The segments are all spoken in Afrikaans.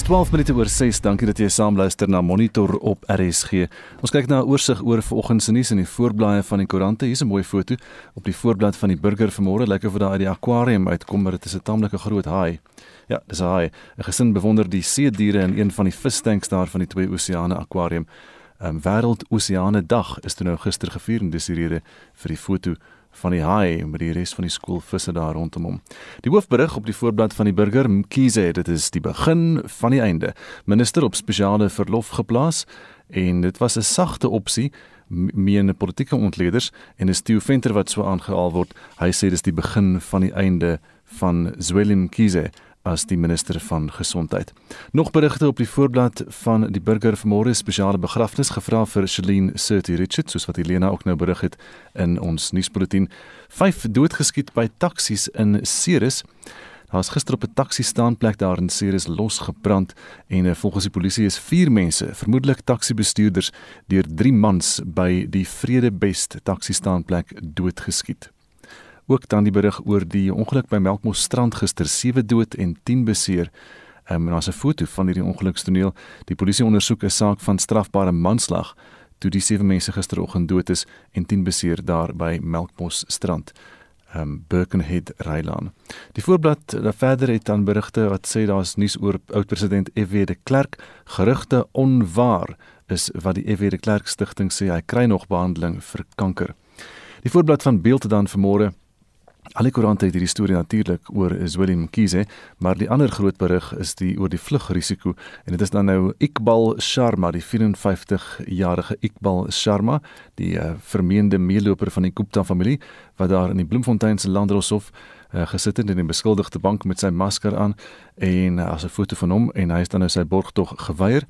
Dis 12 minute oor 6. Dankie dat jy saam luister na Monitor op RSG. Ons kyk na 'n oorsig oor vanoggend se nuus in die voorblaaie van die koerante. Hier's 'n mooi foto op die voorblad van die Burger vanmôre. Lyk of daar uit die akwarium uitkom, maar dit is 'n tamelike groot haai. Ja, dis 'n haai. 'n Gesin bewonder die see diere in een van die vistanks daar van die Twee Oseane Akwarium. 'n um, Wêreld Oseane Dag is toe nou gister gevier en dis die rede vir die foto van die haai met die res van die skoolvisse daar rondom hom. Die hoofberig op die voorblad van die burger Mkhize, dit is die begin van die einde. Minister op spesiale verlof geplaas en dit was 'n sagte opsie meen politieke ontleeders en is Theo Venter wat so aangehaal word. Hy sê dis die begin van die einde van Zwelim Mkhize as die minister van gesondheid. Nog berigte op die voorblad van die burger vanmôre spesiale begrafnis gevra vir Celine Surty Richards soos wat Helena ook nou berig het in ons nuusbulletin. Vyf doodgeskiet by taksies in Ceres. Daar is gister op 'n taxi staanplek daar in Ceres losgebrand en eh, volgens die polisie is 4 mense, vermoedelik taxi bestuurders, deur 3 mans by die Vredebest taxi staanplek doodgeskiet. Ook dan die berig oor die ongeluk by Melkmos strand gister, 7 dood en 10 beseer. Um, en daar's 'n foto van hierdie ongelukstoneel. Die polisie ondersoek 'n saak van strafbare manslag toe die 7 mense gisteroggend dood is en 10 beseer daar by Melkmos strand. Um Birkenhead Rylaan. Die voorblad daar verder het dan berigte wat sê daar's nuus oor oud-president F.W. de Klerk, gerugte onwaar is wat die F.W. de Klerk stigting sê hy kry nog behandeling vir kanker. Die voorblad van Beeld dan vanmôre Alle koerante het hierdie storie natuurlik oor Willem Kiese, maar die ander groot berig is die oor die vlugrisiko. En dit is dan nou Iqbal Sharma, die 54-jarige Iqbal Sharma, die uh, vermeende meeloper van die Gupta familie wat daar in die Bloemfontein se Landdroshof uh, gesit het in 'n beskuldigde bank met sy masker aan en uh, as 'n foto van hom en hy is dan nou sy borgtog geweier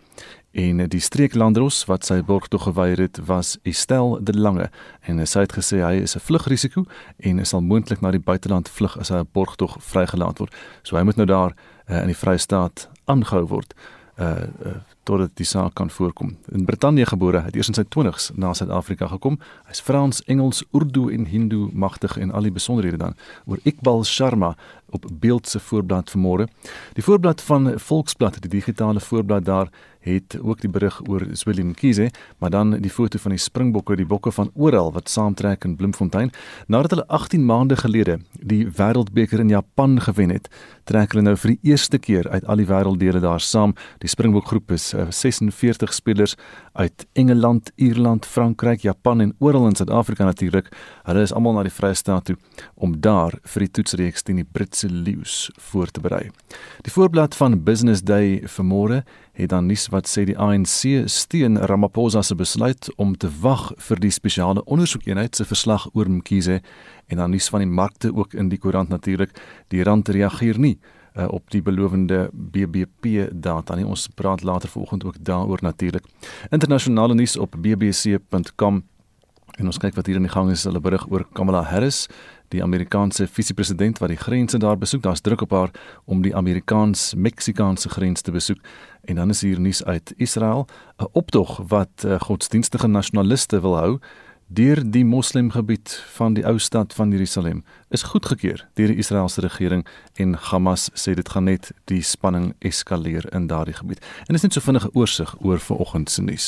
en die streeklandros wat sy borgtog geweier het was Estel de Lange en sy het gesê hy is 'n vlugrisiko en sal moontlik na die buiteland vlug as hy 'n borgtog vrygelaat word. So hy moet nou daar uh, in die Vrystaat aangehou word. Uh, uh totdat die saak kan voorkom. In Brittanje gebore, het eers in sy 20's na Suid-Afrika gekom. Hy's Frans, Engels, Urdu en Hindu magtig en al die besonderhede dan oor Iqbal Sharma op beeld se voorblad vanmôre. Die voorblad van Volksblad, die digitale voorblad daar het ook die berig oor Willem Kiese, maar dan die foto van die Springbokke, die bokke van oral wat saamtrek in Bloemfontein nadat hulle 18 maande gelede die Wêreldbeker in Japan gewen het. Trek hulle nou vir die eerste keer uit al die wêrelddele daar saam. Die Springbokgroep is eh, 46 spelers uit Engeland, Ierland, Frankryk, Japan en oral in Suid-Afrika natuurlik. Hulle is almal na die Vrye State toe om daar vir die toetsreeks teen die Britse leeu's voor te berei. Die voorblad van Business Day vanmôre het dan nuus wat sê die ANC steun Ramaphosa se besluit om te wag vir die spesiale ondersoekeenheid se verslag oor Mkhize en dan nuus van die markte ook in die koerant natuurlik. Die rand reageer nie uh, op die belowende BBP data nie. Ons praat later vanoggend ook daaroor natuurlik. Internasionale nuus op bbc.com en ons kyk wat hier in die gang is. Hulle berig oor Kamala Harris die Amerikaanse visiepresident wat die grense daar besoek. Daar's druk op haar om die Amerikaans-Meksikaanse grens te besoek. En dan is hier nuus uit Israel, 'n optog wat uh, godsdienstige nasionaliste wil hou deur die moslimgebied van die ou stad van Jerusalem is goedgekeur deur die Israeliese regering en Hamas sê dit gaan net die spanning eskaleer in daardie gebied. En dis net so vinnige oorsig oor vanoggend se nuus.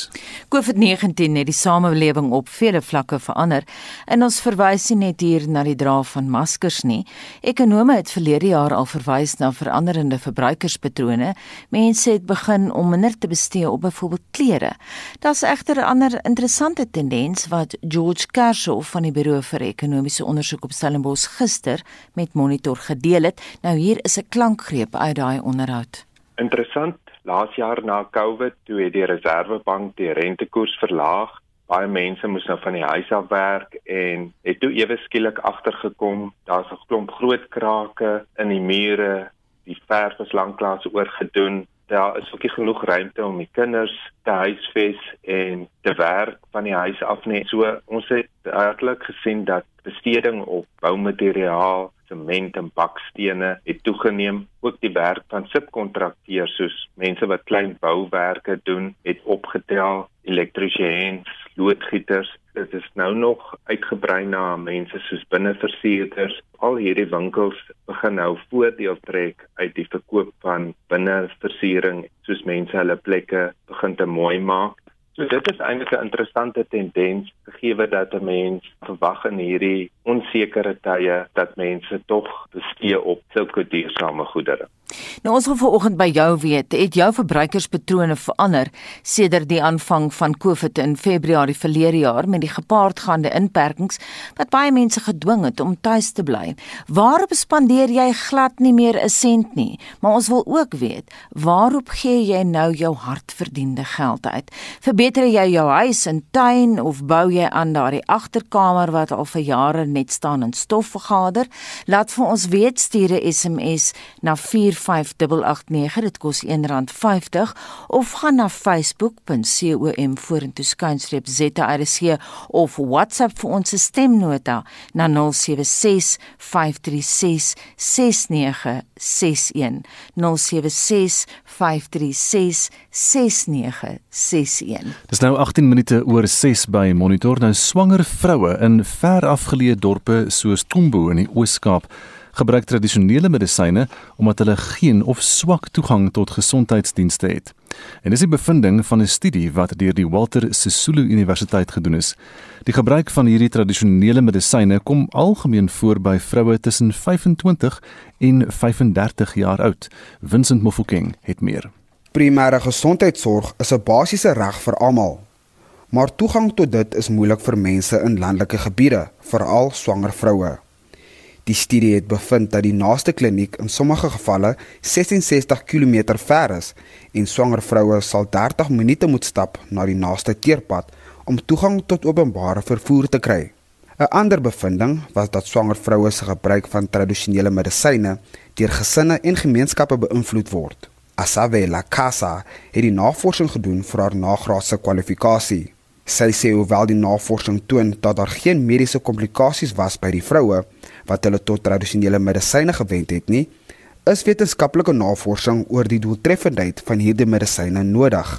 COVID-19 het die samelewing op vele vlakke verander en ons verwys nie net hier na die dra van maskers nie. Ekonome het verlede jaar al verwys na veranderende verbruikerspatrone. Mense het begin om minder te bestee op byvoorbeeld klere. Daar's egter 'n ander interessante tendens wat George Kershoff van die Buro vir Ekonomiese Onderzoek op Stellenbosch gister met Monitor gedeel het. Nou hier is 'n klankgreep uit daai onderhoud. Interessant, laas jaar na Covid toe het die Reserwebank die rentekoers verlaag. Baie mense moes nou van die huis af werk en het toe ewe skielik agtergekom, daar's 'n klomp groot krake in die mure, die verf is lanklaas oorgedoen. Daar is ook nie genoeg ruimte om die kinders te huisves en te werk van die huis af nie. So ons het duidelik gesien dat besteding op boumateriaal, sement en bakstene het toegeneem. Ook die werk van subkontrakteurs soos mense wat klein bouwerke doen, het opgetel. Elektriesiëns, loodgieters, dit is nou nog uitgebrei na mense soos binneversierders. Al hierdie winkels begin nou voordeel trek uit die verkoop van binneversiering, soos mense hulle plekke begin te mooi maak. So dit is eintlik 'n interessante tendens gegee dat 'n mens verwag in hierdie onsekere tye dat mense tog bestee op sulke duursame goedere. Nou ons wil vanoggend by jou weet, het jou verbruikerspatrone verander sedert die aanvang van COVID in Februarie verlede jaar met die gepaardgaande inperkings wat baie mense gedwing het om tuis te bly? Waarop spandeer jy glad nie meer 'n sent nie? Maar ons wil ook weet, waarop gee jy nou jou hardverdiende geld uit? Verbeter jy jou huis en tuin of bou jy aan daardie agterkamer wat al vir jare net staan en stof vergader? Laat vir ons weet, stuur 'n SMS na 4 45889 dit kos R1.50 of gaan na facebook.com vorentoe skynstreep ZRC of WhatsApp vir ons stemnota na 0765366961 0765366961 Dis nou 18 minute oor 6 by Monitor nou swanger vroue in ver afgeleë dorpe soos Tombo in die Oos-Kaap gebruik tradisionele medisyne omdat hulle geen of swak toegang tot gesondheidsdienste het. En dis die bevinding van 'n studie wat deur die Walter Sisulu Universiteit gedoen is. Die gebruik van hierdie tradisionele medisyne kom algemeen voor by vroue tussen 25 en 35 jaar oud. Vincent Mofokeng het meer. Primêre gesondheidsorg is 'n basiese reg vir almal. Maar toegang tot dit is moeilik vir mense in landelike gebiede, veral swanger vroue. Die studie het bevind dat die naaste kliniek in sommige gevalle 66 km ver is en swanger vroue sal 30 minute moet stap na die naaste teerpad om toegang tot openbare vervoer te kry. 'n Ander bevinding was dat swanger vroue se gebruik van tradisionele medisyne deur gesinne en gemeenskappe beïnvloed word. Asavela Casa het die navorsing gedoen vir haar nagraadse kwalifikasie. Sy sê hoewel die navorsing toon dat daar geen mediese komplikasies was by die vroue wat hulle tot tradisionele medisyne gewend het nie, is wetenskaplike navorsing oor die doeltreffendheid van hierdie medisyne nodig.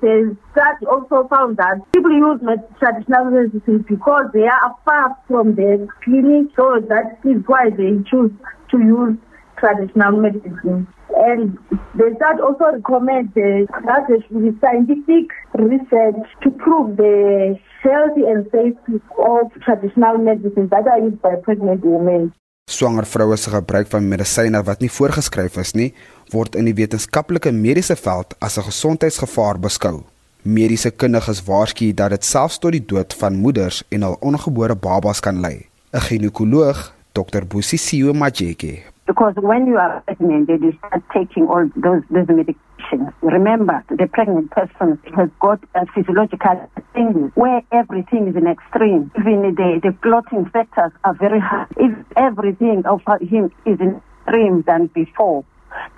The study also found that people use traditional medicine because they are far from the clinic, so that is why they choose to use traditional medicine. And the study also recommend that there should be scientific research to prove the healthy and safety of traditional medicines that are used by pregnant women. Swanger vroue se gebruik van medisyne wat nie voorgeskryf is nie, word in die wetenskaplike mediese veld as 'n gesondheidsgevaar beskou. Mediese kundiges waarsku dat dit selfs tot die dood van moeders en hul ongebore babas kan lei. 'n Ginekoloog, Dr. Busisiwe Majeke, Because when you are pregnant, you start taking all those, those medications. Remember, the pregnant person has got a physiological thing where everything is in extreme. Even the, the clotting factors are very high. If everything of him is in extreme than before,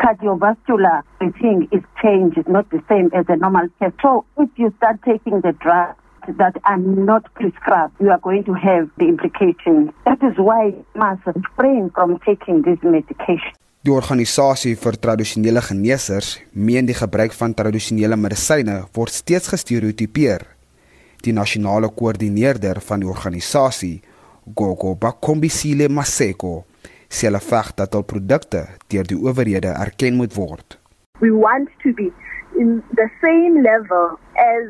cardiovascular thing is changed, not the same as a normal test. So if you start taking the drug, that are not prescribed, you are going to have the implications. That is why you must refrain from taking this medication. Die organisasie vir tradisionele geneesers meen die gebruik van tradisionele medisyne word steeds gestereotipeer. Die nasionale koördineerder van die organisasie, Gogo Bakombisile Maseko, sê hulle veg dat hul produkte deur die owerhede erken moet word. We want to be in the same level as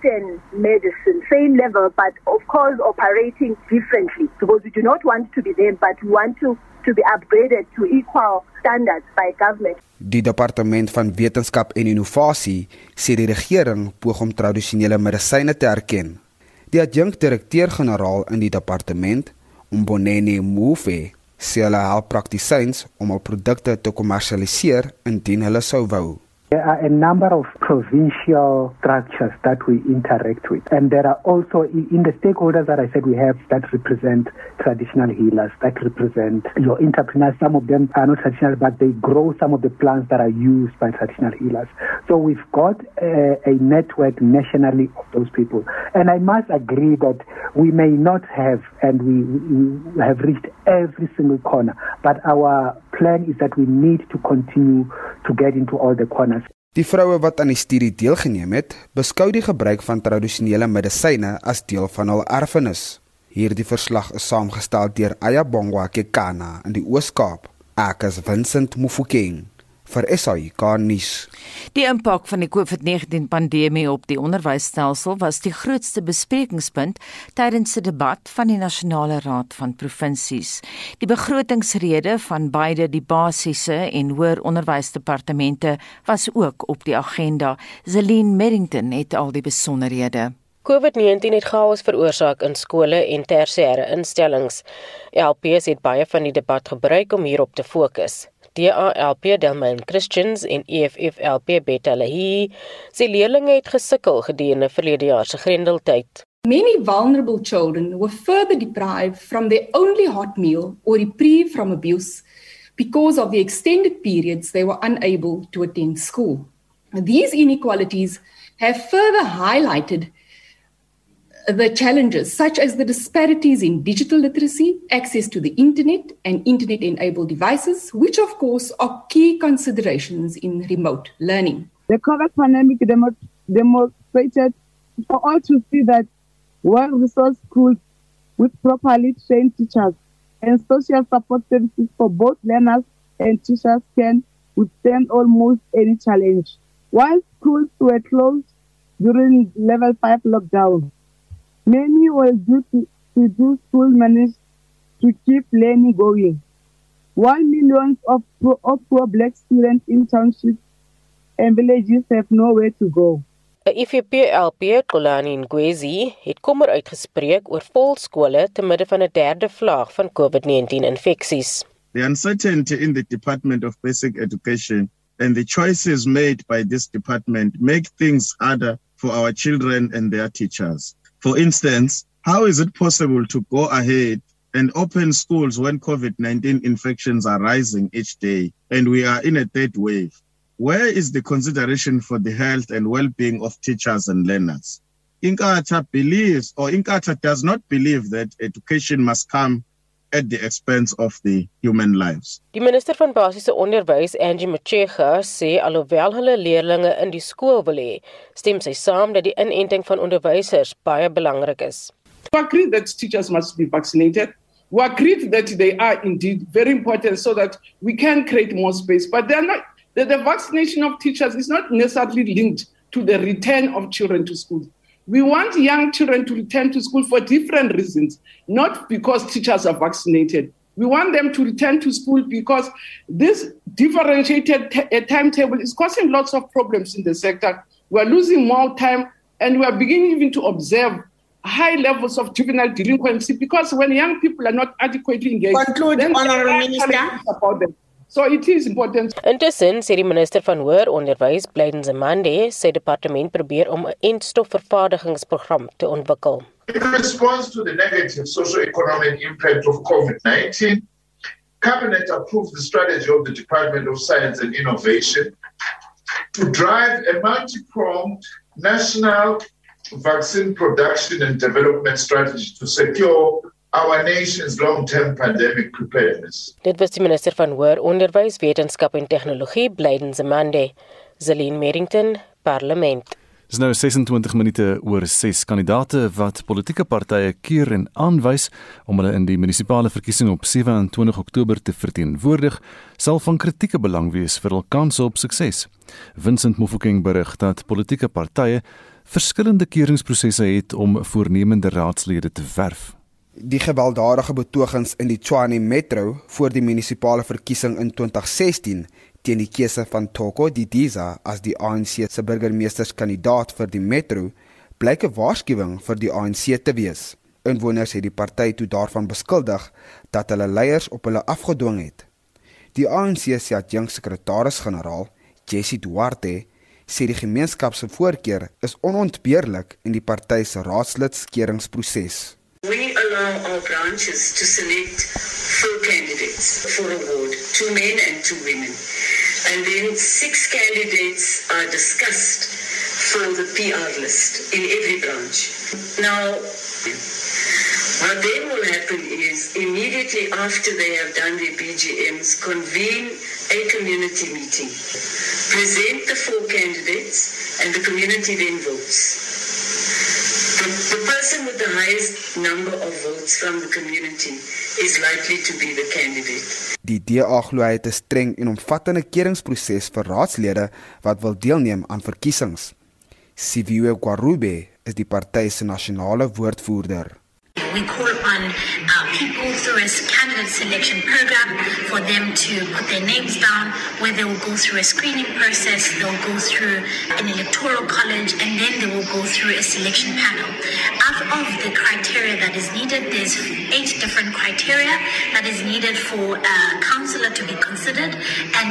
Western medicine, same level, but of course operating differently because we do not want to be there, but we want to, to be upgraded to equal standards by government. Die departement van wetenskap en innovasie sê die regering poog om tradisionele medisyne te erken. Die adjunkt-direkteur-generaal in die departement, Mboneni Mufe, sê hulle help praktisyns om hul produkte te kommersialiseer indien hulle sou wou. There are a number of provincial structures that we interact with. And there are also in the stakeholders that I said we have that represent traditional healers, that represent your entrepreneurs. Some of them are not traditional, but they grow some of the plants that are used by traditional healers. So we've got a, a network nationally of those people. And I must agree that we may not have, and we, we have reached every single corner, but our plan is that we need to continue to get into all the corners. Die vroue wat aan die studie deelgeneem het, beskou die gebruik van tradisionele medisyne as deel van hul erfenis. Hierdie verslag is saamgestel deur Aya Bongwa Kekana in die Oos-Kaap. Ek is Vincent Mufokeng vir SAIK nuus. Die impak van die COVID-19 pandemie op die onderwysstelsel was die grootste besprekingspunt tydens die debat van die Nasionale Raad van Provinsies. Die begrotingsrede van beide die basiese en hoër onderwysdepartemente was ook op die agenda. Zelin Merrington het al die besonderhede. COVID-19 het chaos veroorsaak in skole en tersiêre instellings. LPS het baie van die debat gebruik om hierop te fokus. DALP Delman Christians en EFFLP Beta Lahi sê leerlinge het gesukkel gedurende verlede jaar se grendeltyd. Many vulnerable children were further deprived from their only hot meal or reprieve from abuse because of the extended periods they were unable to attend school. These inequalities have further highlighted the challenges, such as the disparities in digital literacy, access to the internet, and internet enabled devices, which, of course, are key considerations in remote learning. The COVID pandemic demo- demonstrated for all to see that well resourced schools with properly trained teachers and social support services for both learners and teachers can withstand almost any challenge. While schools were closed during level 5 lockdown, Many were due to, to do school managed to keep learning going. While millions of, pro, of poor black students in townships and villages have nowhere to go. IFPLP Kolani Ngwezi het kommer uitgespreek oor volskole te midde van 'n derde vlaag van COVID-19 infeksies. The uncertainty in the Department of Basic Education and the choices made by this department make things harder for our children and their teachers. For instance, how is it possible to go ahead and open schools when COVID 19 infections are rising each day and we are in a third wave? Where is the consideration for the health and well being of teachers and learners? Inkatha believes, or Inkatha does not believe that education must come at the expense of the human lives. Die minister van basiese onderwys, Angie Motshega, sê alhoewel hulle leerders in die skool wil hê, stem sy saam dat die inenting van onderwysers baie belangrik is. We agree that teachers must be vaccinated. We agree that they are indeed very important so that we can create more space, but they're not the, the vaccination of teachers is not necessarily linked to the return of children to school. We want young children to return to school for different reasons, not because teachers are vaccinated. We want them to return to school because this differentiated t- uh, timetable is causing lots of problems in the sector. We're losing more time and we're beginning even to observe high levels of juvenile delinquency because when young people are not adequately engaged, Conclude, then Honorable Minister. About them. So it is important. Intussen sê die minister van hoër onderwys, Blyden Zamande, sy departement probeer om 'n entstofvervaardigingsprogram te ontwikkel. In response to the negative socio-economic impact of COVID-19, Cabinet approved the strategy of the Department of Science and Innovation to drive a multi-pronged national vaccine production and development strategy to secure our nation's long-term pandemic preparedness. Dit was die minister van hoër onderwys, wetenskap en tegnologie, Blyden Zamande, Zelin Merrington, Parlement. Dis nou 26 minute oor 6 kandidate wat politieke partye keer en aanwys om hulle in die munisipale verkiesing op 27 Oktober te verteenwoordig, sal van kritieke belang wees vir hul kanse op sukses. Vincent Mofokeng berig dat politieke partye verskillende keuringsprosesse het om voornemende raadslede te werf. Die gewelddadige betogings in die Tshwane Metro voor die munisipale verkiesing in 2016 teen die keuse van Toko Didiza as die ANC se burgemeesterskandidaat vir die metro blyk 'n waarskuwing vir die ANC te wees. Inwoners het die party toe daarvan beskuldig dat hulle leiers op hulle afgedwing het. Die ANC se adjunksekretaris-generaal, Jessie Duarte, sê die gemeenskap se voorkeur is onontbeerlik in die party se raadslidskeringsproses. We allow our branches to select four candidates for award, two men and two women. And then six candidates are discussed for the PR list in every branch. Now, what then will happen is immediately after they have done their BGMs, convene a community meeting, present the four candidates, and the community then votes. The, the person with the highest number of votes from the community is likely to be the candidate. Die DA glo hy het 'n streng en omvattende keringproses vir raadslede wat wil deelneem aan verkiesings. Siviwe Kwarube is die party se nasionale woordvoerder. We call on uh, people through a candidate selection program for them to put their names down, where they will go through a screening process, they'll go through an electoral college, and then they will go through a selection panel. Out of the criteria that is needed, there's eight different criteria that is needed for a councillor to be considered, and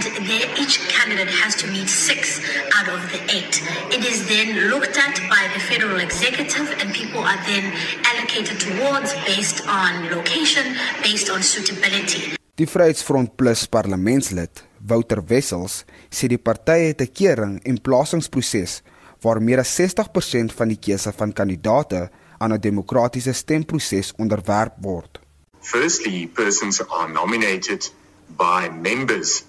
each candidate has to meet six out of the eight. It is then looked at by the federal executive, and people are then allocated towards based on location, based on suitability. Die Vryheidsfront Plus parlementslid, Wouter Wessels, sê die party het 'n kering en plasingsproses waar meer as 60% van die keuse van kandidaate aan 'n demokratiese stemproses onderwerp word. Firstly, persons are nominated by members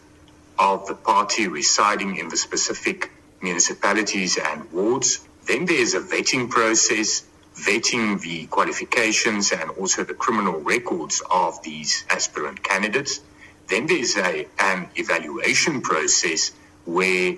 of the party residing in the specific municipalities and wards. Then there is a vetting process vetting the qualifications and also the criminal records of these aspirant candidates. Then there's a, an evaluation process where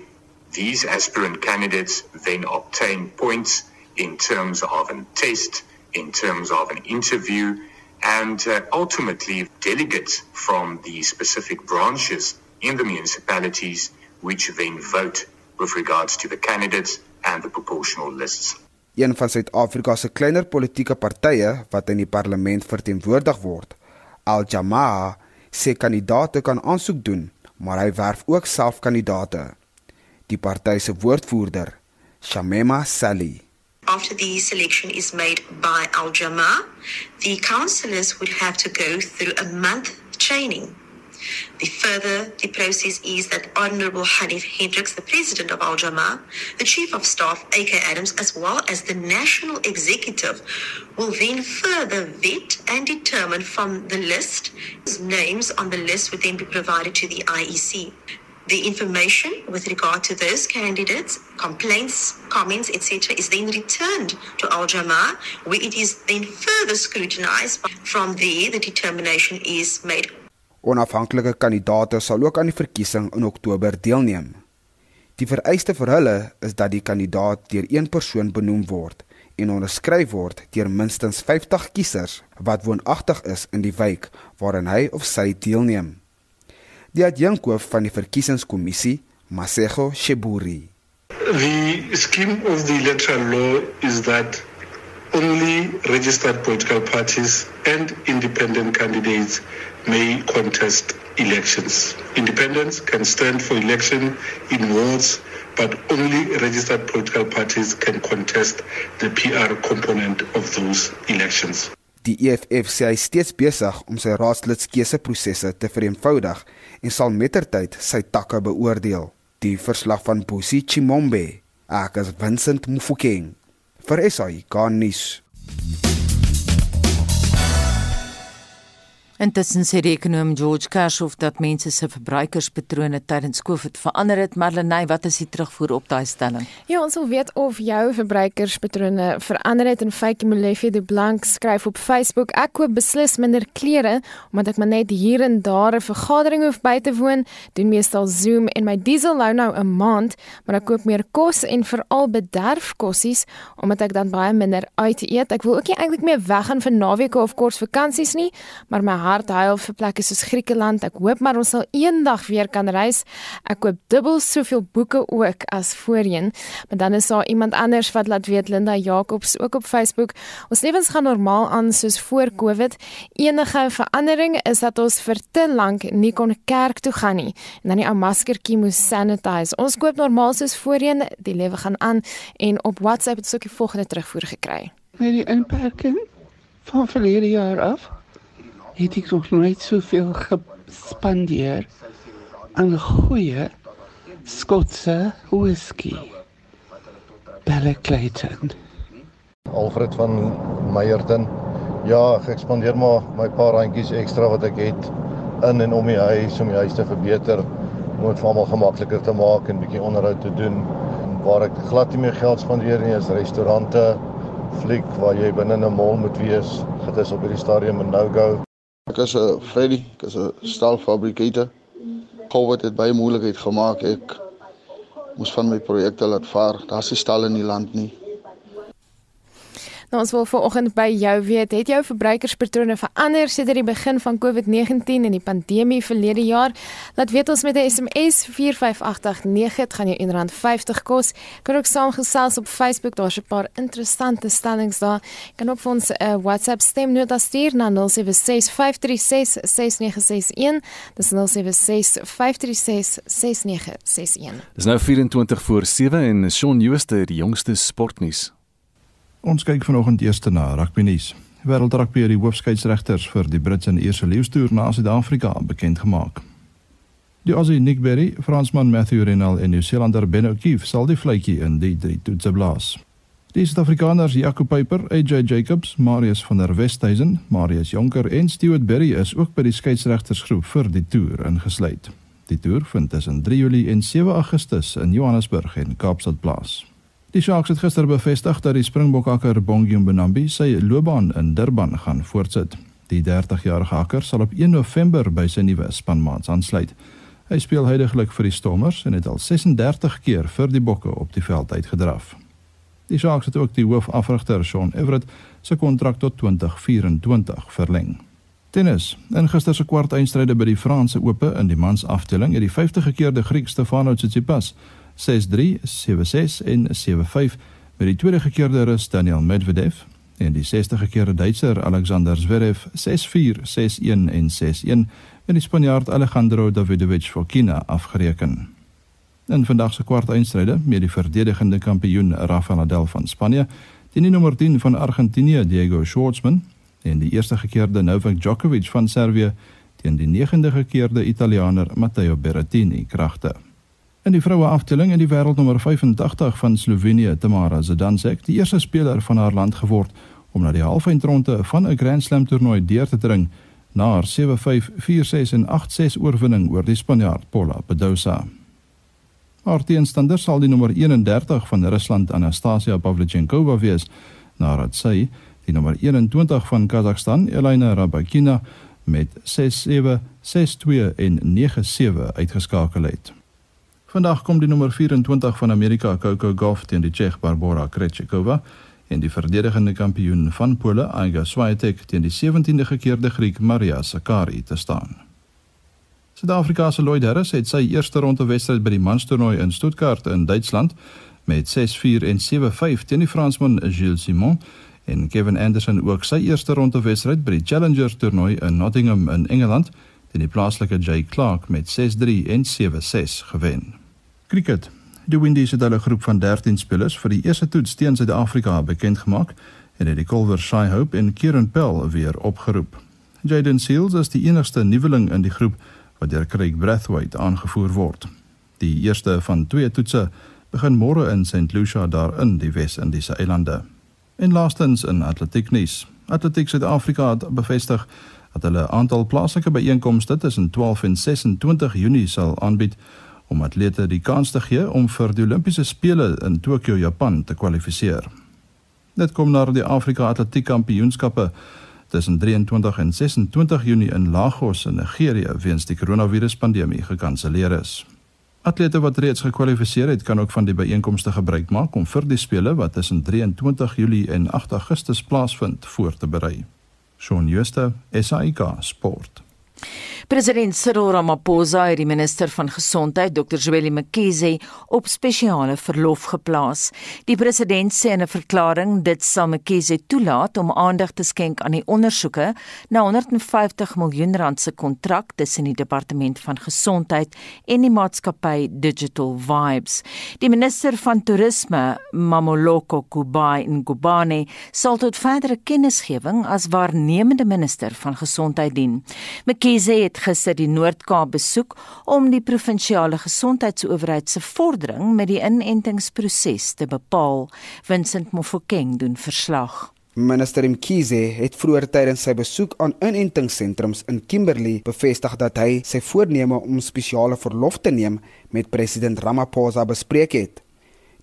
these aspirant candidates then obtain points in terms of a test, in terms of an interview, and uh, ultimately delegates from the specific branches in the municipalities which then vote with regards to the candidates and the proportional lists. Een van Suid-Afrika se kleiner politieke partye wat in die parlement verteenwoordig word. Al Jamaa sê kandidaate kan aansoek doen, maar hy werf ook self kandidaate. Die party se woordvoerder, Shamema Sally After the selection is made by Al Jamaa, the councillors would have to go through a month training The further the process is that Honorable Hanif Hendricks, the President of Al Jamaa, the Chief of Staff, A.K. Adams, as well as the National Executive, will then further vet and determine from the list, names on the list would then be provided to the IEC. The information with regard to those candidates, complaints, comments, etc., is then returned to Al Jamaa, where it is then further scrutinized. From there, the determination is made Onafhanklike kandidaate sal ook aan die verkiesing in Oktober deelneem. Die vereiste vir hulle is dat die kandidaat deur een persoon benoem word en onderskryf word deur minstens 50 kiesers wat woonagtig is in die wijk waarin hy of sy deelneem. Die adjunkhoof van die verkiesingskommissie, Masego Sheburi. The scheme of the electoral law is that only registered political parties and independent candidates may contest elections. Independents can stand for election in wards, but only registered political parties can contest the PR component of those elections. Die EFF sê hy steeds besig om sy raadslidskeuseprosesse te vereenvoudig en sal mettertyd sy takke beoordeel. Die verslag van Bosi Chimombe, is Vincent Mufokeng vir kan nuus. Intussen sê die ekonom George Kershoff dat mense se verbruikerspatrone tydens Covid verander het. Marlenae, wat is die terugvoer op daai stelling? Ja, ons wil weet of jou verbruikerspatrone verander het en Fakie Molefe de Blank skryf op Facebook: Ek koop beslis minder klere omdat ek maar net hier en daar 'n vergadering hoef by te woon, doen meestal Zoom en my diesel hou nou 'n maand, maar ek koop meer kos en veral bederfkossies omdat ek dan baie minder uit eet. Ek wil ook nie eintlik meer weggaan vir naweke of kort vakansies nie, maar my hart huil vir plekke soos Griekeland. Ek hoop maar ons sal eendag weer kan reis. Ek koop dubbel soveel boeke ook as voorheen. Maar dan is daar iemand anders wat laat weet Linda Jacobs ook op Facebook. Ons lewens gaan normaal aan soos voor Covid. Enige verandering is dat ons vir te lank nie kon kerk toe gaan nie en dan die ou maskertjie moes sanitize. Ons koop normaal soos voorheen. Die lewe gaan aan en op WhatsApp het ons ook die volgende terugvoer gekry. Met die inperking van verlede jaar af het ek nog nooit soveel gespandeer aan goeie Skotse whisky. Belle Clayton. Alfred van Meyerton. Ja, ek spandeer maar my paar randjies ekstra wat ek het in en om die huis om die huis te verbeter om dit vir almal gemakliker te maak en bietjie onderhoud te doen. En waar ek glad nie meer geld spandeer nie is restaurante, fliek waar jy binne 'n mall moet wees. Dit is op hierdie stadium 'n no-go. Ek is 'n Freddy, ek is 'n staalfabrikator. COVID het baie moeilikheid gemaak. Ek moes van my projekte laat vaar. Daar's nie stal in die land nie. Nou ons wil vanoggend by jou weet, het jou verbruikerspatrone verander sedert die begin van COVID-19 en die pandemie verlede jaar? Laat weet ons met 'n SMS 45889, dit gaan jou R1.50 kos. Kan ook saamgesels op Facebook, daar's 'n paar interessante stellings daar. Kan ook vir ons 'n uh, WhatsApp stemnota stuur na 0765366961. Dis 0765366961. Dis nou 24 voor 7 en Shaun Jooste die jongste sportnuus. Ons kyk vanoggend eers na rugby nuus. Wêreldrugby het die hoofskeidsregters vir die Britse en Ierse leeustoer na Suid-Afrika bekend gemaak. Die Aussie Nick Berry, Fransman Matthew Renal en Nieu-Seelander Ben O'Keefe sal die vletjie in die drie toetse blaas. Die Suid-Afrikaners Jaco Peyper, AJ Jacobs, Marius van der Westhuizen, Marius Jonker en Stuart Berry is ook by die skeieregtersgroep vir die toer ingesluit. Die toer vind tussen 3 Julie en 7 Augustus in Johannesburg en Kaapstad plaas. Die Sharks het gister bevestig dat die Springbokakker Bongi Mbonambi sy loopbaan in Durban gaan voortsit. Die 30-jarige hakker sal op 1 November by sy nuwe spanmaats aansluit. Hy speel heidaglik vir die Stormers en het al 36 keer vir die Bokke op die veld uitgedraf. Die Sharks het ook die hoofafrigter Sean Everett se kontrak tot 2024 verleng. Tennis. In gister se kwart eindstryde by die Franse Ope in die mans afdeling het die 50-gekeerde Griek Stefanos Tsitsipas 6-3, 7-6 en 7-5 met die tweede gekeerde Rus Daniel Medvedev en die 60 gekeerde Duitser Alexander Zverev 6-4, 6-1 en 6-1 met die Spanjaard Alejandro Davidovich Fokina afgereken. In vandag se kwart eindstryde met die verdedigende kampioen Rafael Nadal van Spanje teen die nommer 10 van Argentinië Diego Schwartzman en die eerste gekeerde Novak Djokovic van Servië teen die negende gekeerde Italianer Matteo Berrettini kragte. In die vroue afdeling in die wêreldnommer 85 van Slovenië, Tamara Zidansek, die eerste speler van haar land geword om na die halfeindronde van 'n Grand Slam toernooi deur te dring na haar 7-5, 4-6 en 8-6 oorwinning oor die Spanjaard Paula Badosa. Haar teenstander sal die nommer 31 van Rusland Anastasia Pavlyuchenkova wees, nadat sy die nommer 21 van Kazakhstan Elena Rybakina met 6-7, 6-2 en 9-7 uitgeskakel het. Vandag kom die nommer 24 van Amerika, Coco Gauff teen die Tsjeeg Barbora Krejcikova en die verdedigende kampioen van Pole, Iga Swiatek teen die 17de gekeerde Griek Maria Sakkari te staan. Suid-Afrika se Lloyd Harris het sy eerste ronde wedstryd by die manstoernooi in Stuttgart in Duitsland met 6-4 en 7-5 teen die Fransman Gilles Simon en Kevin Anderson ook sy eerste ronde wedstryd by die Challenger toernooi in Nottingham in Engeland teen die plaaslike Jay Clark met 6-3 en 7-6 gewen. Cricket. Die Windies het hulle groep van 13 spelers vir die eerste toets teen Suid-Afrika bekend gemaak en het die Culver Shy Hope en Kieran Pell weer opgeroep. Jaden Seals is die enigste nuweling in die groep wat deur Craig Brathwaite aangevoer word. Die eerste van twee toetse begin môre in St Lucia daar in die Wes-Indiese eilande. En laastens in atletiek nuus. Atletiek Suid-Afrika het bevestig dat hulle 'n aantal plaaslike byeenkomste tussen 12 en 26 Junie sal aanbied om atlete die kans te gee om vir die Olimpiese spele in Tokio, Japan te kwalifiseer. Dit kom na die Afrika Atletiek Kampioenskappe tussen 23 en 26 Junie in Lagos in Nigerië weens die koronaviruspandemie gekanselleer is. Atlete wat reeds gekwalifiseer het, kan ook van die byeenkomste gebruik maak om vir die spele wat tussen 23 Julie en 8 Augustus plaasvind voor te berei. Shaun Schuster, SAK Sport. President Cyril Ramaphosa het die minister van gesondheid, Dr. Zweli Mkhize, op spesiale verlof geplaas. Die president sê in 'n verklaring dit sal Mkhize toelaat om aandag te skenk aan die ondersoeke na 150 miljoen rand se kontrak tussen die departement van gesondheid en die maatskappy Digital Vibes. Die minister van toerisme, Mamoloko Kubai Ngubane, sal tot verdere kennisgewing as waarnemende minister van gesondheid dien. Mkhize het gister die Noord-Kaap besoek om die provinsiale gesondheidsowerheid se vordering met die inentingsproses te bepaal. Vincent Mofokeng doen verslag. Minister Mkhize het vroeër tydens sy besoek aan inentingssentrums in Kimberley bevestig dat hy sy voorneme om spesiale verlof te neem met president Ramaphosa bespreek het.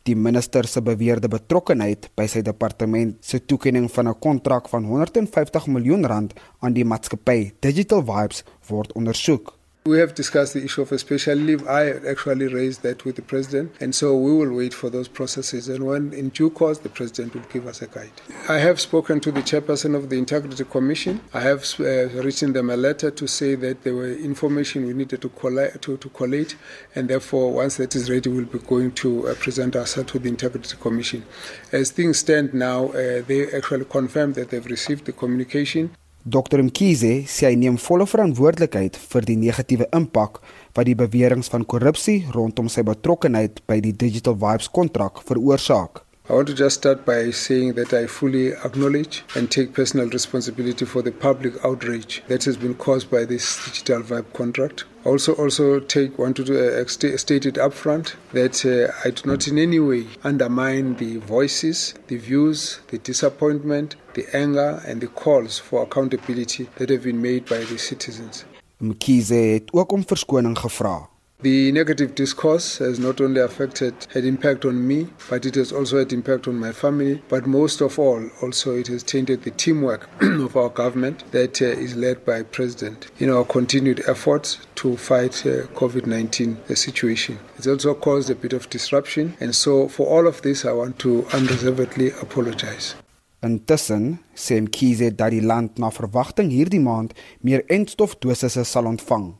Die minister se beweerde betrokkeheid by sy departement se toekenning van 'n kontrak van 150 miljoen rand aan die maatskappy Digital Vibes word ondersoek. We have discussed the issue of a special leave. I actually raised that with the president, and so we will wait for those processes. And when in due course, the president will give us a guide. I have spoken to the chairperson of the Integrity Commission. I have uh, written them a letter to say that there were information we needed to collate, to, to collate, and therefore, once that is ready, we'll be going to uh, present ourselves to the Integrity Commission. As things stand now, uh, they actually confirmed that they've received the communication. Dr Mkhize sê hy neem volle verantwoordelikheid vir die negatiewe impak wat die beweringe van korrupsie rondom sy betrokkeheid by die Digital Vibes kontrak veroorsaak. I want to just start by saying that I fully acknowledge and take personal responsibility for the public outrage that has been caused by this digital vibe contract. Also, also take want to uh, state it upfront that uh, I do not in any way undermine the voices, the views, the disappointment, the anger, and the calls for accountability that have been made by the citizens. Mkhize het ook om verskoning gevra. The negative discourse has not only affected, had impact on me, but it has also had impact on my family. But most of all, also it has tainted the teamwork of our government that uh, is led by President in our continued efforts to fight uh, COVID-19 uh, situation. It's also caused a bit of disruption. And so for all of this, I want to unreservedly apologize. Intussen sê Mkhize dat die land na verwagting hierdie maand meer entstofdosisse sal ontvang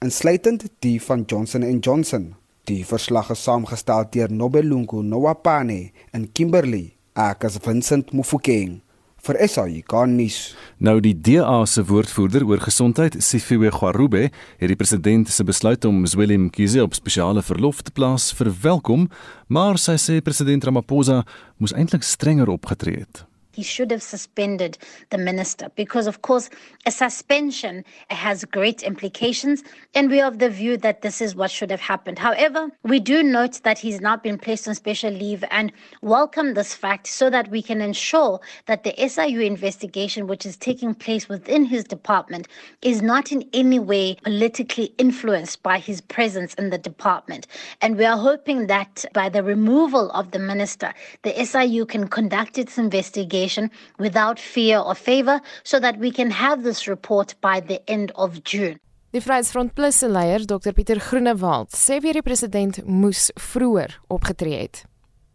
insluitend die van Johnson & Johnson. Die verslag is saamgestel deur Nobelungu Nowapane in Kimberley, ek as Vincent Mufokeng vir SAI Garnis. Nou die DA se woordvoerder oor gesondheid, Sifiwe Gwarube, het die president se besluit om Zweli Mkhize op spesiale verlof te plaas verwelkom, maar sy sê president Ramaphosa moes eintlik strenger opgetree het. He should have suspended the minister because, of course, a suspension has great implications, and we are of the view that this is what should have happened. However, we do note that he's not been placed on special leave and welcome this fact so that we can ensure that the SIU investigation, which is taking place within his department, is not in any way politically influenced by his presence in the department. And we are hoping that by the removal of the minister, the SIU can conduct its investigation investigation without fear or favor so that we can have this report by the end of June. Die Vryheidsfront Plus se leier, Dr Pieter Groenewald, sê weer die president moes vroeër opgetree het.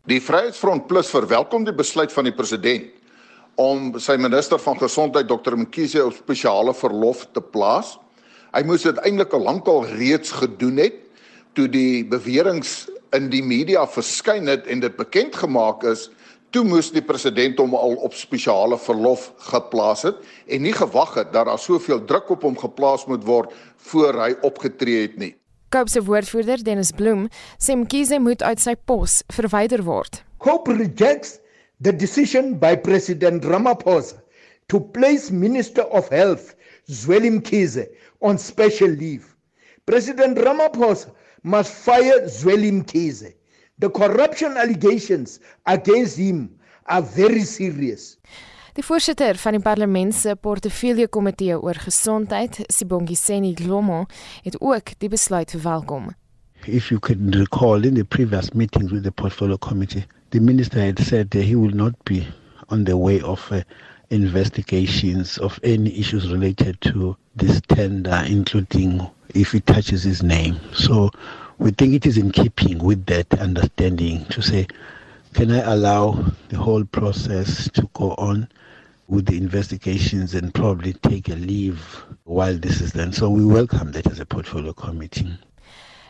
Die Vryheidsfront Plus verwelkom die besluit van die president om sy minister van gesondheid Dr Mkhize op spesiale verlof te plaas. Hy moes dit eintlik al lankal reeds gedoen het toe die beweringe in die media verskyn het en dit bekend gemaak is toe moes die president hom al op spesiale verlof geplaas het en nie gewag het dat daar soveel druk op hom geplaas moet word voor hy opgetree het nie. Cope se woordvoerder Dennis Bloem sê Mkhize moet uit sy pos verwyder word. Cope rejects the decision by President Ramaphosa to place Minister of Health Zweli Mkhize on special leave. President Ramaphosa must fire Zweli Mkhize. The corruption allegations against him are very serious. Die voorsitter van die parlement se portefeulje komitee oor gesondheid, Sibongiseni Glomo, het ook die besluit verwelkom. If you can recall in the previous meetings with the portfolio committee, the minister had said that he will not be on the way of uh, investigations of any issues related to this tender, including if it touches his name. So we think it is in keeping with that understanding to say, can I allow the whole process to go on with the investigations and probably take a leave while this is done. So we welcome that as a portfolio committee.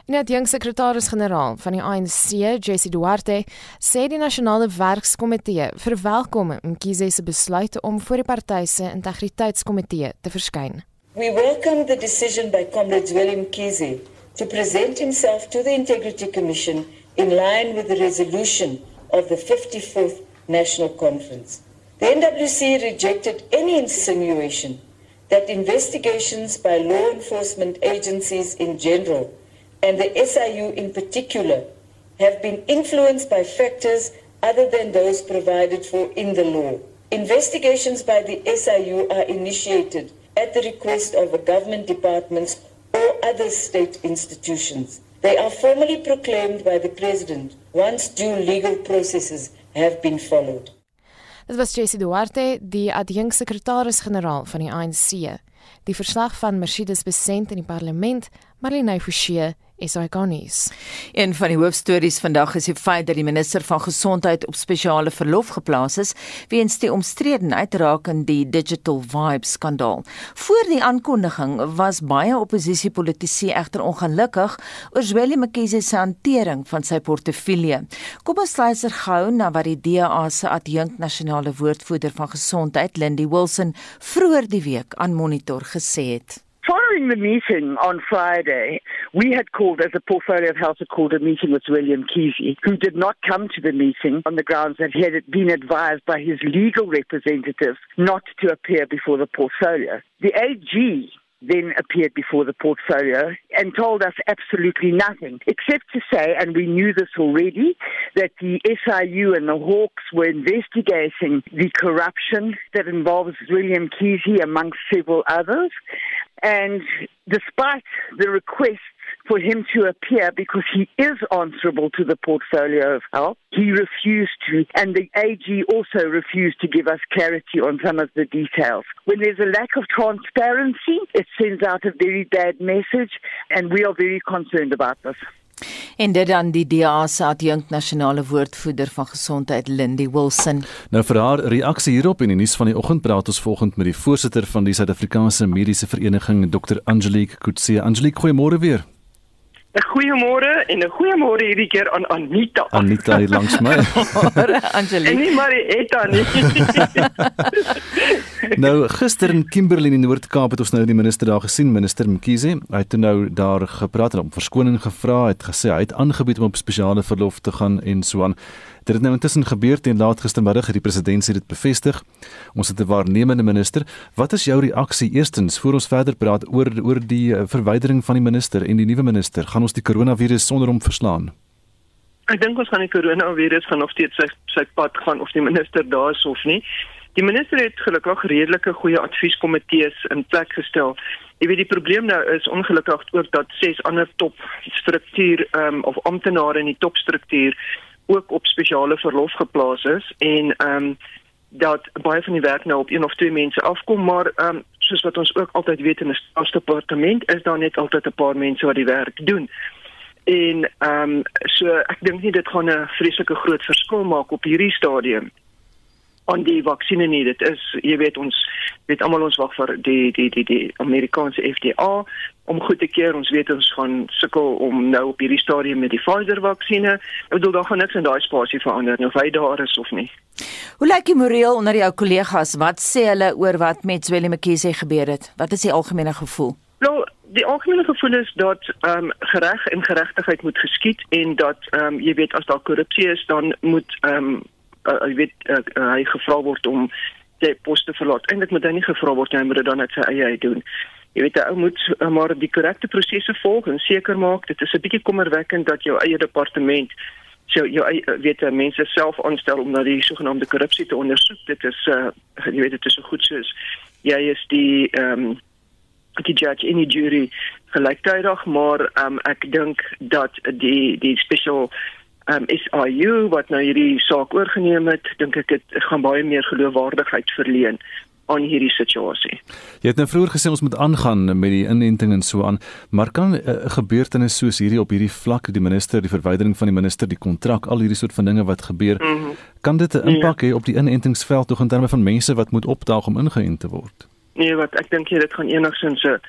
Net jong sekretaris-generaal van die ANC, Jesse Duarte, sê die nasionale werkskomitee verwelkom Mkhize se besluit om voor die party se integriteitskomitee te verskyn. We welcome the decision by Comrade William Kizi to present himself to the Integrity Commission in line with the resolution of the 54th National Conference. The NWC rejected any insinuation that investigations by law enforcement agencies in general and the SIU in particular have been influenced by factors other than those provided for in the law. Investigations by the SIU are initiated at the request of a government departments or other state institutions. They are formally proclaimed by the President once due legal processes have been followed. Dit was Jessie Duarte, die adjunksekretaris-generaal van die ANC. Die verslag van Mercedes Besent in die parlement, Marlene Forsie SAK nuus. Een van die hoofstories vandag is die feit dat die minister van gesondheid op spesiale verlof geplaas is weens die omstredenheid rakende die Digital Vibe skandaal. Voor die aankondiging was baie oppositiepolitici egter ongelukkig oor Zweli Mkhize se hantering van sy portefeulje. Kom ons luister gou na wat die DA se adjunkt nasionale woordvoerder van gesondheid, Lindy Wilson, vroeër die week aan Monitor gesê het. Following the meeting on Friday, we had called, as a portfolio of health, had called a meeting with William Kesey, who did not come to the meeting on the grounds that he had been advised by his legal representatives not to appear before the portfolio. The AG then appeared before the portfolio and told us absolutely nothing, except to say, and we knew this already, that the SIU and the Hawks were investigating the corruption that involves William Kesey amongst several others. And despite the requests for him to appear because he is answerable to the portfolio of health. He refused to, and the AG also refused to give us clarity on some of the details. When there's a lack of transparency, it sends out a very bad message, and we are very concerned about this. En dit dan die DA se adjunkt nasionale woordvoerder van gesondheid Lindy Wilson. Nou vir haar reaksie hierop in die nuus van die oggend praat ons volgende met die voorsitter van die Suid-Afrikaanse Mediese Vereniging Dr Angelique Kutse. Angelique, goeiemôre weer. 'n Goeiemôre en 'n goeiemôre hierdie keer aan Anita. Anita hier langs my. Angelique. En nie Marietta nie. nou gister in Kimberley in die Noord-Kaap het ons nou die minister daar gesien, minister Mkhize. Hy het nou daar gepraat en om verskoning gevra, het gesê hy het aangebied om op spesiale verlof te gaan en so aan. Dit het nou intussen gebeur teen laat gistermiddag het die president dit bevestig. Ons het 'n waarnemende minister. Wat is jou reaksie eerstens voor ons verder praat oor oor die eh, verwydering van die minister en die nuwe minister? Gaan ons die koronavirus sonder hom verslaan? Ek dink ons gaan die koronavirus gaan nog steeds sy sy pad gaan of die minister daar is of nie. Die minister het gelukkig redelike goeie advieskomitees in plek gestel. Jy weet die probleem nou is ongelukkig ook dat ses ander top struktuur ehm um, of amptenare in die topstruktuur ook op spesiale verlof geplaas is en ehm um, dat baie van die werk nou op een of twee mense afkom maar ehm um, soos wat ons ook altyd weet in 'n staatsdepartement is daar net altyd 'n paar mense wat die werk doen. En ehm um, so ek dink nie dit gaan 'n vreeslike groot verskil maak op hierdie stadium aan die vaksines nie. Dit is jy weet ons weet almal ons wag vir die die die die Amerikaanse FDA om goed te keer. Ons weet ons gaan sukkel om nou op hierdie stadium met die Pfizer vaksines. Ek bedoel daar gaan niks in daai spasie verander nie of hy daar is of nie. Hoe lyk die moreel onder jou kollegas? Wat sê hulle oor wat met Zweli Mkhize gebeur het? Wat is die algemene gevoel? Nou, die algemene gevoel is dat ehm um, gereg en geregtigheid moet geskied en dat ehm um, jy weet as daar korrupsie is, dan moet ehm um, uh, jy weet uh, uh, hy gevra word om sy pos te verlaat. Eintlik moet hy nie gevra word nie, hy moet dit dan net sy eie doen. Jy weet ou moet uh, maar die korrekte prosesse volg en seker maak dit is 'n bietjie kommerwekkend dat jou eie departement so jou eie weet mense self aanstel om na die sogenaamde korrupsie te ondersoek. Dit is uh, jy weet dit is so goed soos jy is die ehm um, die judge in die jury gelyktydig maar um, ek dink dat die die special um, SIU wat nou hierdie saak oorgeneem het, dink ek dit gaan baie meer geloofwaardigheid verleen aan hierdie situasie. Jy het nou vroeër gesê ons moet aangaan met die inenting en so aan, maar kan 'n uh, gebeurtenis soos hierdie op hierdie vlak, die minister, die verwydering van die minister, die kontrak, al hierdie soort van dinge wat gebeur, mm -hmm. kan dit 'n impak nee. hê op die inentingsveld tog in terme van mense wat moet opdaag om ingeënt te word? Nee, wat ek dink jy dit gaan enigsins 'n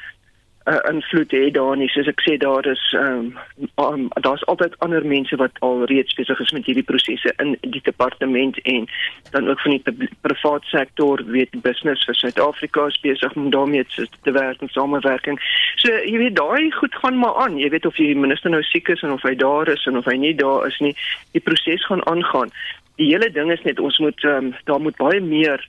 uh, invloed hê daar nie. Soos ek sê daar is ehm um, um, daar's altyd ander mense wat al reeds besig is met hierdie prosesse in die departement en dan ook van die private sektor, weet business vir Suid-Afrika is besig om daarmee te, te werk en samewerking. So jy weet daai goed gaan maar aan. Jy weet of die minister nou siek is en of hy daar is en of hy nie daar is nie. Die proses gaan aangaan. Die hele ding is net ons moet um, daar moet baie meer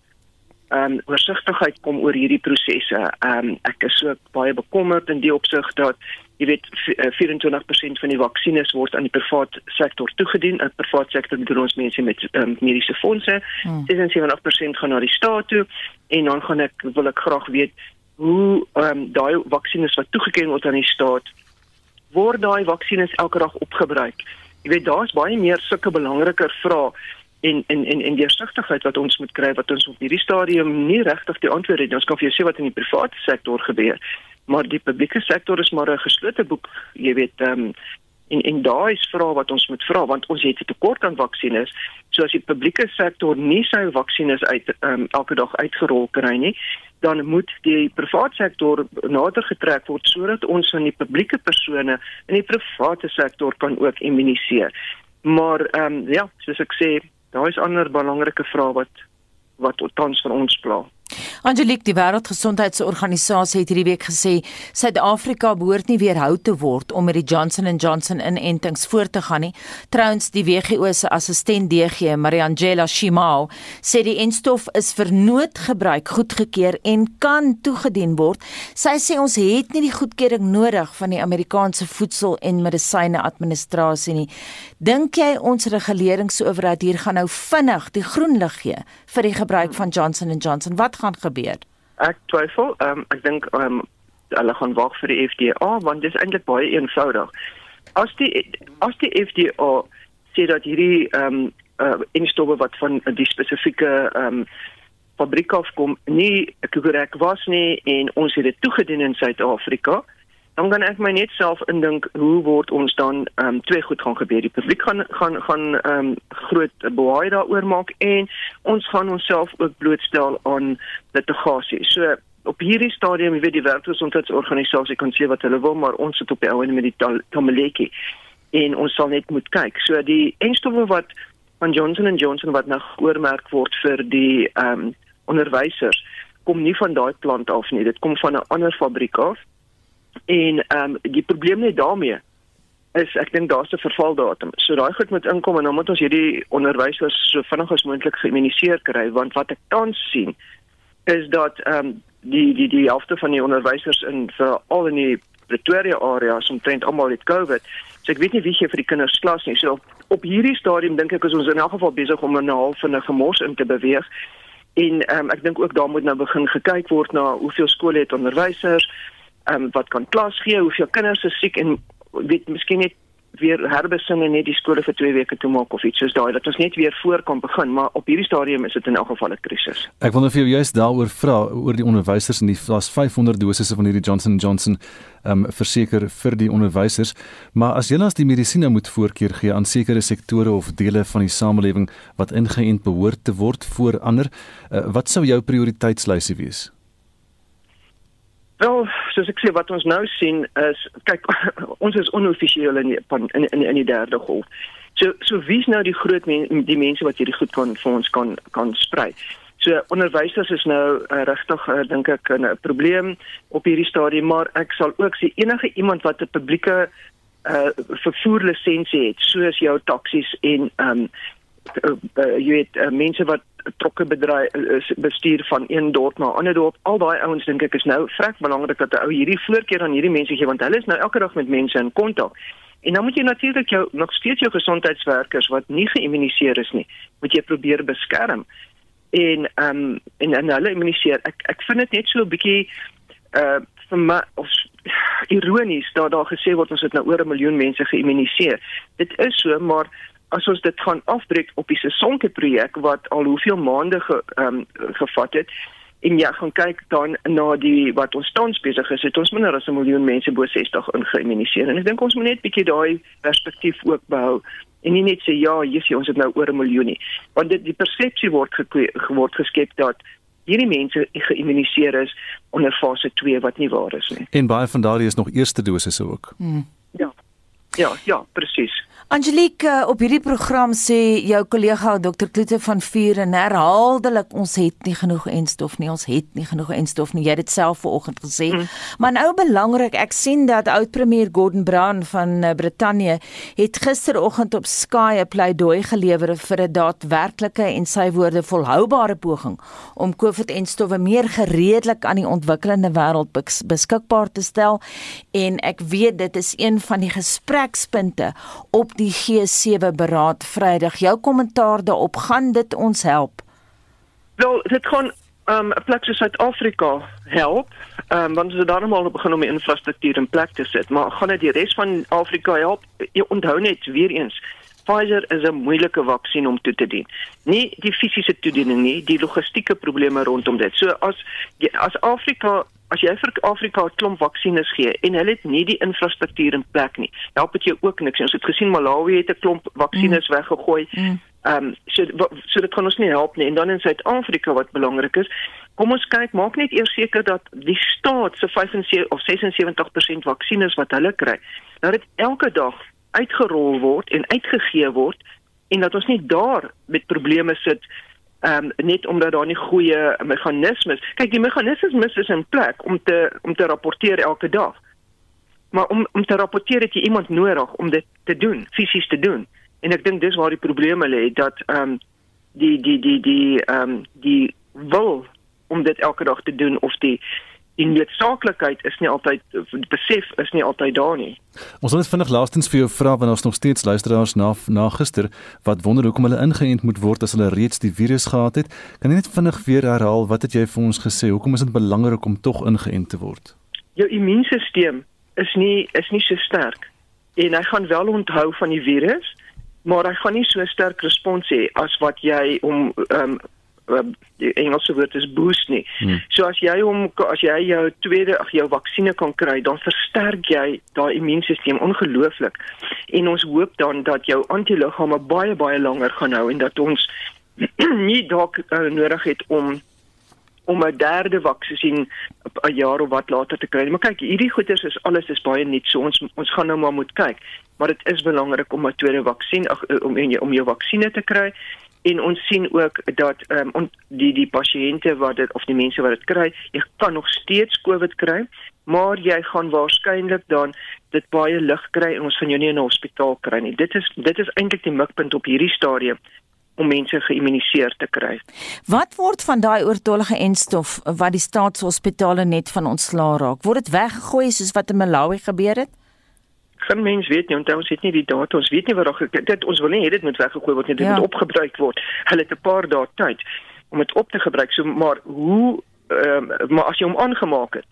um, oorsigtigheid kom oor hierdie prosesse. Ehm um, ek is so baie bekommerd in die opsig dat jy weet 24% eh, van die vaksines word aan die private sektor toegedien. 'n Private sektor doen ons mense met um, mediese fondse. Hmm. 76% gaan na die staat toe en dan gaan ek wil ek graag weet hoe ehm um, daai vaksines wat toegeken word aan die staat word daai vaksines elke dag opgebruik. Jy weet daar's baie meer sulke belangriker vrae en en en en die sigtigheid wat ons moet kry wat ons op hierdie stadium nie regtig die antwoord het. Ons kan vir jou sê wat in die private sektor gebeur, maar die publieke sektor is maar 'n geslote boek, jy weet, ehm um, en en daai is vrae wat ons moet vra want ons het 'n tekort aan vaksines. So as die publieke sektor nie sy vaksines uit ehm um, elke dag uitgerol kry nie, dan moet die private sektor nader getrek word sodat ons van die publieke persone in die private sektor kan ook immuniseer. Maar ehm um, ja, soos ek sê, daar is ander belangrike vrae wat wat tans vir ons pla. Angelique, die Wêreldgesondheidsorganisasie het hierdie week gesê Suid-Afrika behoort nie weerhou te word om met die Johnson & Johnson inentings voort te gaan nie. Trouens, die WHO se assistent DG, Mariangela Shimao, sê die enstof is vir noodgebruik goedgekeur en kan toegedien word. Sy sê ons het nie die goedkeuring nodig van die Amerikaanse Voedsel- en Medisyne Administrasie nie. Dink jy ons reguleringsowerheid hier gaan nou vinnig die groen lig gee vir die gebruik van Johnson & Johnson? Wat wat gaan gebeur? Ek twyfel. Um, ek dink um, hulle gaan wag vir die FDA want dit is eintlik baie eenvoudig. As die as die FDA sê dat hierdie ehm um, uh, instowwe wat van die spesifieke ehm um, fabriek afkom nie korrek was nie en ons het dit toegedien in Suid-Afrika, dan kan ek my net self indink hoe word ons dan ehm um, twee goed gaan gebeur. Die publiek gaan gaan gaan ehm um, groot baie daaroor maak en ons gaan onsself ook blootstel aan litigasie. So op hierdie stadium, jy weet die wêreldgesondheidsorganisasie kan sê wat hulle wil, maar ons sit op die ouene met die tameleki en ons sal net moet kyk. So die enstowwe wat van Johnson & Johnson wat nou oormerk word vir die ehm um, onderwysers kom nie van daai plant af nie. Dit kom van 'n ander fabriek af En ehm um, die probleem net daarmee is ek dink daar's 'n vervaldatum. So daai goed moet inkom en dan moet ons hierdie onderwysers so vinnig as moontlik geïmmuniseer kry want wat ek tans sien is dat ehm um, die die die helfte van die onderwysers in vir al in die Pretoria area is omtrent almal het COVID. So ek weet nie wie gee vir die kinders klas nie. So op, op hierdie stadium dink ek is ons in elk geval besig om 'n half van 'n gemors in te beweeg. En ehm um, ek dink ook daar moet nou begin gekyk word na hoeveel skole het onderwysers um, wat kan klas gee, hoeveel kinders is siek en weet miskien net weer herbesin en net die skole vir 2 weke toe maak of iets soos daai dat ons net weer voor kan begin maar op hierdie stadium is dit in elk geval 'n krisis. Ek wil nou vir jou juist daaroor vra oor die onderwysers en die daar's 500 dosisse van hierdie Johnson & Johnson ehm um, verseker vir die onderwysers maar as julle as die medisyne moet voorkeur gee aan sekere sektore of dele van die samelewing wat ingeënt behoort te word voor ander uh, wat sou jou prioriteitslysie wees? Wel, soos ek sê wat ons nou sien is kyk ons is onoffisieel in in in in die derde golf. So so wie's nou die groot men, die mense wat hierdie goed kan vir ons kan kan sprei. So onderwysers is nou uh, regtig uh, dink ek 'n probleem op hierdie stadium, maar ek sal ook sê enige iemand wat 'n publieke uh vervoer lisensie het, soos jou taksies en ehm um, uh, uh, jy weet uh, mense wat trokke bedryf bestuur van een dorp na 'n ander dorp. Al daai ouens dink ek is nou vrek belangrik dat 'n ou hierdie voorkeur aan hierdie mense gee want hulle is nou elke dag met mense in kontak. En dan moet jy natuurlik jou nog steeds jou gesondheidswerkers wat nie geïmmuniseer is nie, moet jy probeer beskerm. En ehm um, en en hulle immuniseer. Ek ek vind dit net so 'n bietjie uh vir my of ironies dat daar gesê word ons het nou oor 'n miljoen mense geïmmuniseer. Dit is so, maar as ons dit gaan afbreek op die Sesonke projek wat al hoeveel maande ge, um, gevat het en ja, gaan kyk dan na die wat ons tans besig is, het ons minder as 'n miljoen mense bo 60 ingeïmmuniseer. En ek dink ons moet net bietjie daai perspektief ook behou en nie net sê ja, jissie, ons het nou oor 'n miljoen nie. Want dit die persepsie word geword geskep dat hierdie mense geïmmuniseer is onder fase 2 wat nie waar is nie. En baie van daardie is nog eerste dosisse ook. Hmm. Ja. Ja, ja, presies. Angelique, eh, op hierdie program sê jou kollega Dr Kloete van Vuur en herhaaldelik ons het nie genoeg enstof nie, ons het nie genoeg enstof nie. Jy het dit self vanoggend gesê. Mm. Maar nou belangrik, ek sien dat oud premier Gordon Brown van uh, Brittanje het gisteroggend op Sky 'n pleidooi gelewer vir 'n daadwerklike en sy woorde volhoubare poging om COVID-enstowwe meer gereedelik aan die ontwikkelende wêreld beskikbaar te stel en ek weet dit is een van die gesprekspunte op die G7 beraad Vrydag. Jou kommentaar daarop, gaan dit ons help? Wel, dit gaan um 'n plek soos Suid-Afrika help. Um want ons het daarom al begin om infrastruktuur in plek te sit, maar gaan dit die res van Afrika help? Jy onthou net weer eens Pfizer is 'n moeilike vaksin om toe te dien. Nie die fisiese toediening nie, die logistieke probleme rondom dit. So as as Afrika as jy vir Afrika 'n klomp vaksines gee en hulle het nie die infrastruktuur in plek nie, help dit jou ook niks. Ons het gesien Malawi het 'n klomp vaksines mm. weggegooi. Ehm mm. um, so so dit kan ons nie help nie. En dan in Suid-Afrika wat belangrik is, kom ons kyk, maak net eers seker dat die staat se 75 of 76% vaksines wat hulle kry, dat dit elke dag uitgerol word en uitgegee word en dat ons nie daar met probleme sit ehm um, net omdat daar nie goeie meganismes. Kyk, die meganismes is in plek om te om te rapporteer elke dag. Maar om om te rapporteer het jy iemand nodig om dit te doen, fisies te doen. En ek dink dis waar die probleme lê dat ehm um, die die die die ehm um, die wil om dit elke dag te doen of die die noodsaaklikheid is nie altyd besef is nie altyd daar nie. Ons wil net vinnig laastens vir jou vra want ons nog steeds luisteraars na na gister wat wonder hoekom hulle ingeënt moet word as hulle reeds die virus gehad het. Kan jy net vinnig weer herhaal wat het jy vir ons gesê? Hoekom is dit belangrik om tog ingeënt te word? Jou immuunstelsel is nie is nie so sterk en hy gaan wel onthou van die virus, maar hy gaan nie so sterk respons hê as wat jy om um, die Engelse woord is boost nie. Hmm. So as jy hom as jy jou tweede ag jou vaksinne kan kry, dan versterk jy daai immuunstelsel ongelooflik. En ons hoop dan dat jou antiliggame baie baie langer gaan hou en dat ons nie dalk uh, nodig het om om 'n derde vaksin 'n jaar of wat later te kry. Maar kyk, hierdie goeders is alles is baie nuut, so ons ons gaan nou maar moet kyk. Maar dit is belangrik om 'n tweede vaksin om om jou vaksines te kry en ons sien ook dat ehm um, die die pasiënte wat dit of die mense wat dit kry, jy kan nog steeds COVID kry, maar jy gaan waarskynlik dan dit baie lig kry en ons gaan jou nie in 'n hospitaal kry nie. Dit is dit is eintlik die mikpunt op hierdie stadium om mense geïmmuniseer te kry. Wat word van daai oortollige enstof wat die staatshospitale net van ontslaa raak? Word dit weggegooi soos wat in Malawi gebeur het? Geen mens weet nie onthou ons het nie die data ons weet nie wat daar dit ons wil nie hê dit moet weggegooi word nie dit ja. moet opgebruik word hulle het 'n paar dae tyd om dit op te gebruik so maar hoe ehm um, maar as jy hom aangemaak het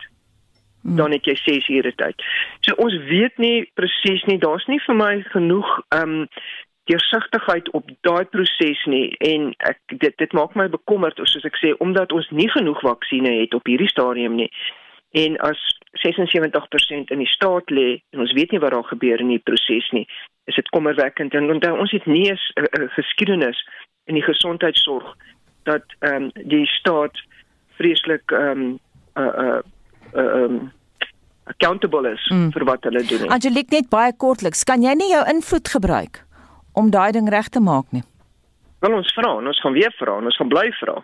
hmm. dan het jy 6 ure tyd so ons weet nie presies nie daar's nie vir my genoeg ehm um, deursigtigheid op daai proses nie en ek dit dit maak my bekommerd soos ek sê omdat ons nie genoeg vaksines het op hierdie stadium nie en as 76% in die staat lê en ons weet nie wat daar gebeur in die proses nie is dit kommerwekkend en onthou ons het nie 'n uh, uh, geskiedenis in die gesondheidsorg dat ehm um, die staat vreeslik ehm um, uh uh ehm um, accountable is mm. vir wat hulle doen. Angelique net baie kortliks, kan jy nie jou invloed gebruik om daai ding reg te maak nie? Wel ons vra, ons gaan weer vra, ons gaan bly vra.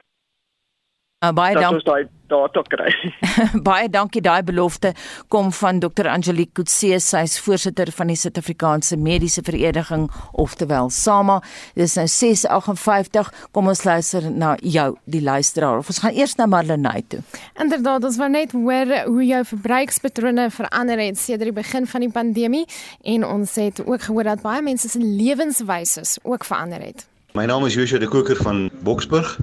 Uh, baie dankie data kry. Baie dankie daai belofte kom van Dr Angelique Kutse, sy is voorsitter van die Suid-Afrikaanse Mediese Vereniging, oftewel SAMA. Dis nou 6:58. Kom ons luister na jou, die luisteraar. Of ons gaan eers na Marlenae toe. Inderdaad, ons wou net hoor hoe jou verbruikspatrone verander het sedert die begin van die pandemie en ons het ook gehoor dat baie mense se lewenswyse ook verander het. My naam is Joshua de Koker van Boksburg.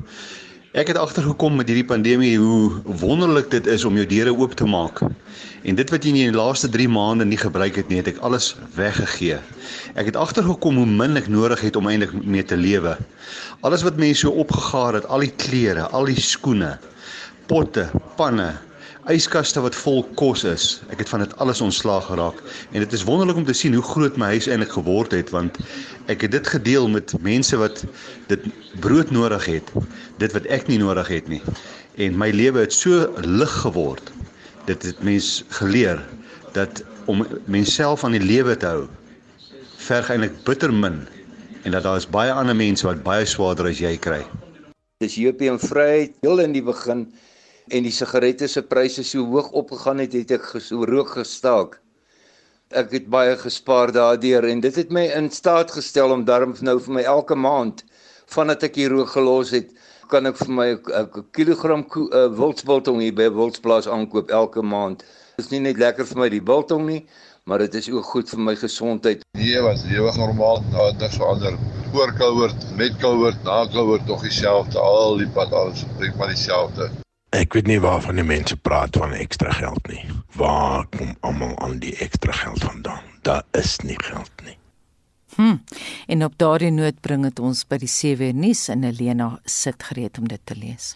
Ek het agtergekom met hierdie pandemie hoe wonderlik dit is om jou deure oop te maak. En dit wat jy in die laaste 3 maande nie gebruik het nie, het ek alles weggegee. Ek het agtergekom hoe min ek nodig het om eintlik mee te lewe. Alles wat mense so opgegaar het, al die klere, al die skoene, potte, panne, yskaste wat vol kos is. Ek het van dit alles ontslaag geraak en dit is wonderlik om te sien hoe groot my huis eintlik geword het want ek het dit gedeel met mense wat dit brood nodig het, dit wat ek nie nodig het nie. En my lewe het so lig geword. Dit het mens geleer dat om menself aan die lewe te hou verg eintlik bitter min en dat daar is baie ander mense wat baie swaarder as jy kry. Dis JP en Vryheid heel in die begin en die sigarette se pryse so hoog opgegaan het, het ek so rook gestaak. Ek het baie gespaar daardeur en dit het my in staat gestel om darm nou vir my elke maand vandat ek hier rook gelos het, kan ek vir my 'n kilogram uh, wildsbiltong hier by Wildsplaas aankoop elke maand. Dit is nie net lekker vir my die biltong nie, maar dit is ook goed vir my gesondheid. Nee, was lewe normaal, nou dit verander. Voor Covid, met Covid, na Covid tog dieselfde, al die pad alles bring maar dieselfde. Ek weet nie waarvan die mense praat van ekstra geld nie. Waar kom almal aan die ekstra geld vandaan? Daar is nie geld nie. Hm. En op daardie noot bring dit ons by die 7 nuus en Elena sit gereed om dit te lees.